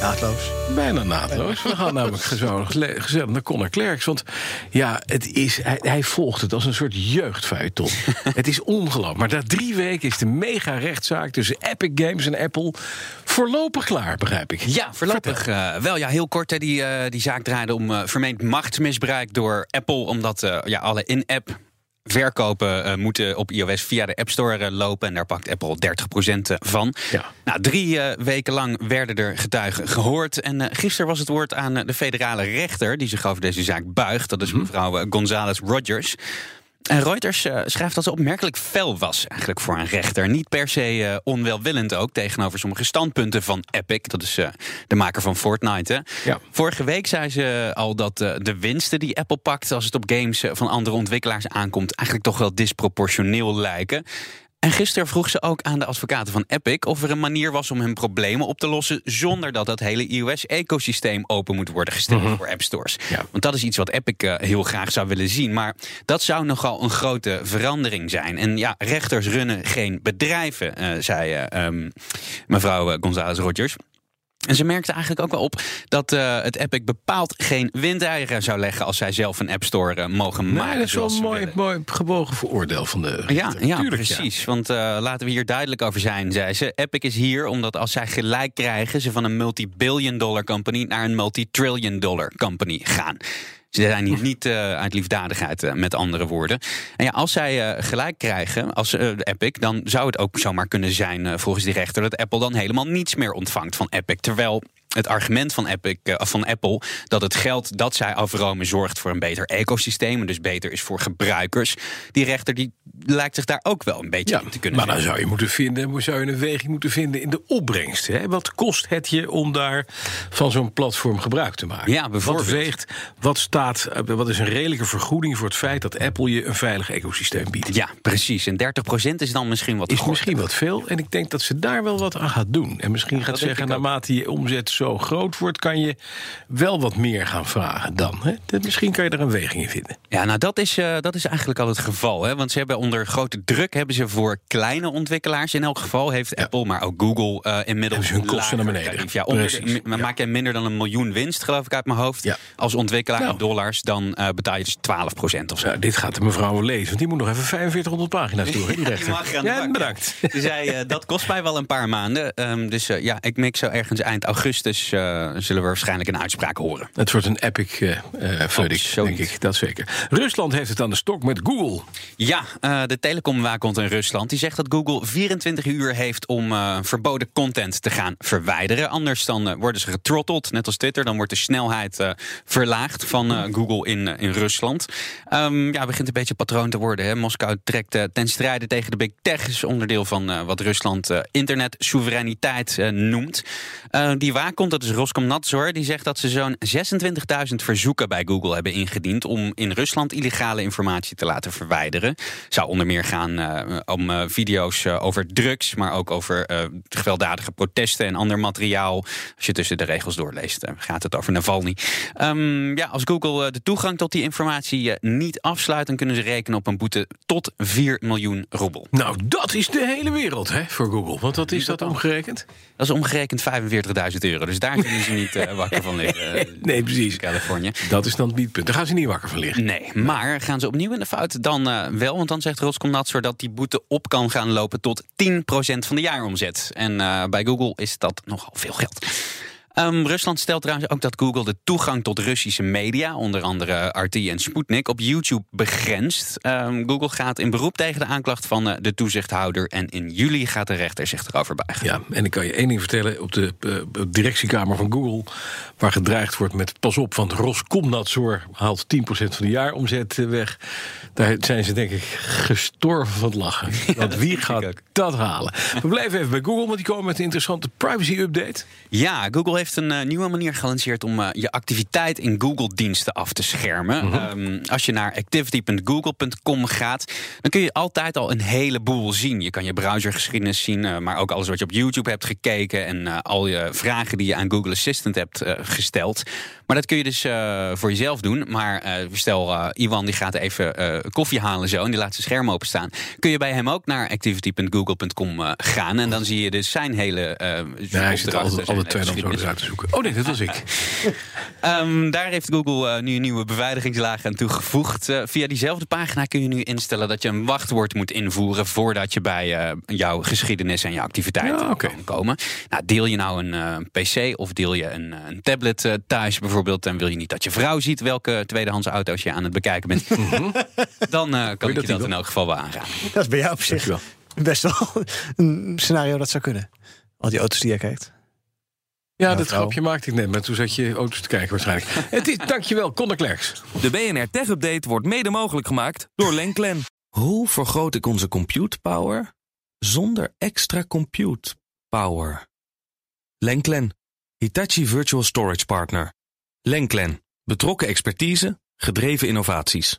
Naadloos. Bijna naadloos. We gaan namelijk gezellig, gezellig naar Conor Clerks. Want ja, het is, hij, hij volgt het als een soort jeugdfeuilleton. het is ongelooflijk. Maar na drie weken is de mega-rechtszaak tussen Epic Games en Apple voorlopig klaar, begrijp ik. Ja, voorlopig uh, wel. Ja, heel kort. Hè, die, uh, die zaak draaide om uh, vermeend machtsmisbruik door Apple. Omdat ja, alle in-app verkopen uh, moeten op iOS via de App Store uh, lopen. En daar pakt Apple 30% van. Ja. Nou, drie weken lang werden er getuigen gehoord. En gisteren was het woord aan de federale rechter... die zich over deze zaak buigt. Dat is mevrouw González Rogers. En Reuters uh, schrijft dat ze opmerkelijk fel was eigenlijk voor een rechter. Niet per se uh, onwelwillend ook tegenover sommige standpunten van Epic. Dat is uh, de maker van Fortnite. Hè? Ja. Vorige week zei ze al dat de winsten die Apple pakt... als het op games van andere ontwikkelaars aankomt... eigenlijk toch wel disproportioneel lijken. En gisteren vroeg ze ook aan de advocaten van Epic of er een manier was om hun problemen op te lossen zonder dat dat hele iOS-ecosysteem open moet worden gesteld Mhm. voor app stores. Ja. Want dat is iets wat Epic uh, heel graag zou willen zien. Maar dat zou nogal een grote verandering zijn. En ja, rechters runnen geen bedrijven, uh, zei uh, um, mevrouw González Rogers. En ze merkte eigenlijk ook wel op dat uh, het Epic bepaald geen windeieren zou leggen als zij zelf een App Store uh, mogen nee, maken. Dat is wel een mooi, mooi gebogen vooroordeel van de. Ja, ja Tuurlijk, precies. Ja. Want uh, laten we hier duidelijk over zijn, zei ze. Epic is hier omdat als zij gelijk krijgen, ze van een multi-billion dollar company naar een multi-trillion dollar company gaan. Ze zijn hier niet uh, uit liefdadigheid, uh, met andere woorden. En ja, als zij uh, gelijk krijgen, als Epic, dan zou het ook zomaar kunnen zijn, volgens die rechter, dat Apple dan helemaal niets meer ontvangt van Epic. Terwijl het argument van, Epic, van Apple dat het geld dat zij afromen zorgt voor een beter ecosysteem en dus beter is voor gebruikers. Die rechter die lijkt zich daar ook wel een beetje ja, in te kunnen Maar dan zou je moeten vinden, zou je een weging moeten vinden in de opbrengst. Hè? Wat kost het je om daar van zo'n platform gebruik te maken? Ja, bijvoorbeeld. Wat weegt, wat staat, wat is een redelijke vergoeding voor het feit dat Apple je een veilig ecosysteem biedt? Ja, precies. En 30% is dan misschien wat. Is misschien wat veel. En ik denk dat ze daar wel wat aan gaat doen. En misschien gaat zeggen, naarmate je omzet zo groot wordt, kan je wel wat meer gaan vragen dan. Hè? Dat, misschien kan je er een weging in vinden. Ja, nou dat is, uh, dat is eigenlijk al het geval. Hè? Want ze hebben onder grote druk hebben ze voor kleine ontwikkelaars. In elk geval heeft ja. Apple, maar ook Google uh, inmiddels hun kosten naar beneden. Tarief. Ja, onder, ja. maak je minder dan een miljoen winst, geloof ik uit mijn hoofd. Ja. Als ontwikkelaar nou. in dollars, dan uh, betaal je dus 12 procent of zo. Dit gaat de mevrouw wel lezen, want die moet nog even 4500 pagina's door. Die rechter. ja, bedankt. Ze zei, dat kost mij wel een paar maanden. Um, dus ja, ik mik zo ergens eind augustus uh, zullen we waarschijnlijk een uitspraak horen. Het wordt een epic uh, verdict, denk ik. Dat zeker. Rusland heeft het aan de stok met Google. Ja, uh, de telecomwaakhond in Rusland die zegt dat Google 24 uur heeft om uh, verboden content te gaan verwijderen. Anders dan worden ze getrotteld, net als Twitter. Dan wordt de snelheid verlaagd van Google in, in Rusland. Um, ja, begint een beetje patroon te worden. Hè. Moskou trekt ten strijde tegen de big tech. is onderdeel van wat Rusland uh, internetsoevereiniteit noemt. Die waakhond, dat is Roskomnadzor, die zegt dat ze zo'n 26.000 verzoeken bij Google hebben ingediend om in Rusland illegale informatie te laten verwijderen. Zou onder meer gaan uh, om uh, video's uh, over drugs, maar ook over gewelddadige protesten en ander materiaal. Als je tussen de regels doorleest, gaat het over Navalny. Um, ja, als Google de toegang tot die informatie niet afsluit, dan kunnen ze rekenen op een boete tot 4 miljoen roebel. Nou, dat is de hele wereld hè, voor Google. Want wat is dat omgerekend? Dat is omgerekend 45.000 euro. Dus daar kunnen ze niet uh, wakker van liggen. nee, precies. Californië. Dat is dan niet punt. Daar gaan ze niet wakker van liggen. Nee, maar gaan ze opnieuw in de fout? Dan uh, wel. Want dan zegt Roskomnadzor dat die boete op kan gaan lopen tot 10% van de jaaromzet. En uh, bij Google is dat nogal veel geld. Um, Rusland stelt trouwens ook dat Google de toegang tot Russische media, onder andere RT en Sputnik, op YouTube begrenst. Um, Google gaat in beroep tegen de aanklacht van uh, de toezichthouder. En in juli gaat de rechter zich erover buigen. Ja, en ik kan je één ding vertellen. Op de uh, directiekamer van Google, waar gedreigd wordt met pas op, want Roskomnadzor haalt 10% van de jaaromzet weg. Daar zijn ze denk ik gestorven van het lachen. Ja, want wie gaat dat halen? We blijven even bij Google, want die komen met een interessante privacy-update. Ja, Google heeft heeft een eh, nieuwe manier gelanceerd om eh, je activiteit in Google-diensten af te schermen. Mhm. Ehm, als je naar activity.google.com gaat, dan kun je altijd al een heleboel zien. Je kan je browsergeschiedenis zien, eh, maar ook alles wat je op YouTube hebt gekeken en al je vragen die je aan Google Assistant hebt gesteld. Maar dat kun je dus voor jezelf doen. Maar stel, Iwan die gaat even koffie halen zo en die laat zijn scherm openstaan. Kun je bij hem ook naar activity.google.com gaan en dan zie je dus zijn hele. eh Ja, hij zit altijd alle twee dan zo uit te zoeken. Oh nee, dat was ik. Ehm, daar heeft Google eh, nu een nieuwe beveiligingslaag aan toegevoegd. Eh, via diezelfde pagina kun je nu instellen dat je een wachtwoord moet invoeren voordat je bij eh, jouw geschiedenis en je activiteiten Ja, kan komen. Nou, deel je nou een eh, PC of deel je een, een tablet thuis bijvoorbeeld en wil je niet dat je vrouw ziet welke tweedehands auto's je aan het bekijken bent, dan eh, kan ik dat je dat wel? in elk geval wel aanraden. Dat is bij jou op zich Dankjewel. best wel een scenario dat zou kunnen. Al die auto's die jij kijkt. Ja, dat vrouw. grapje maakte ik net, maar toen zat je auto's te kijken waarschijnlijk. Het is, dankjewel, Conor Klerks. De BNR Tech Update wordt mede mogelijk gemaakt door Lenklen. Hoe vergroot ik onze compute power zonder extra compute power? Lenklen, Hitachi Virtual Storage Partner. Lenklen, betrokken expertise, gedreven innovaties.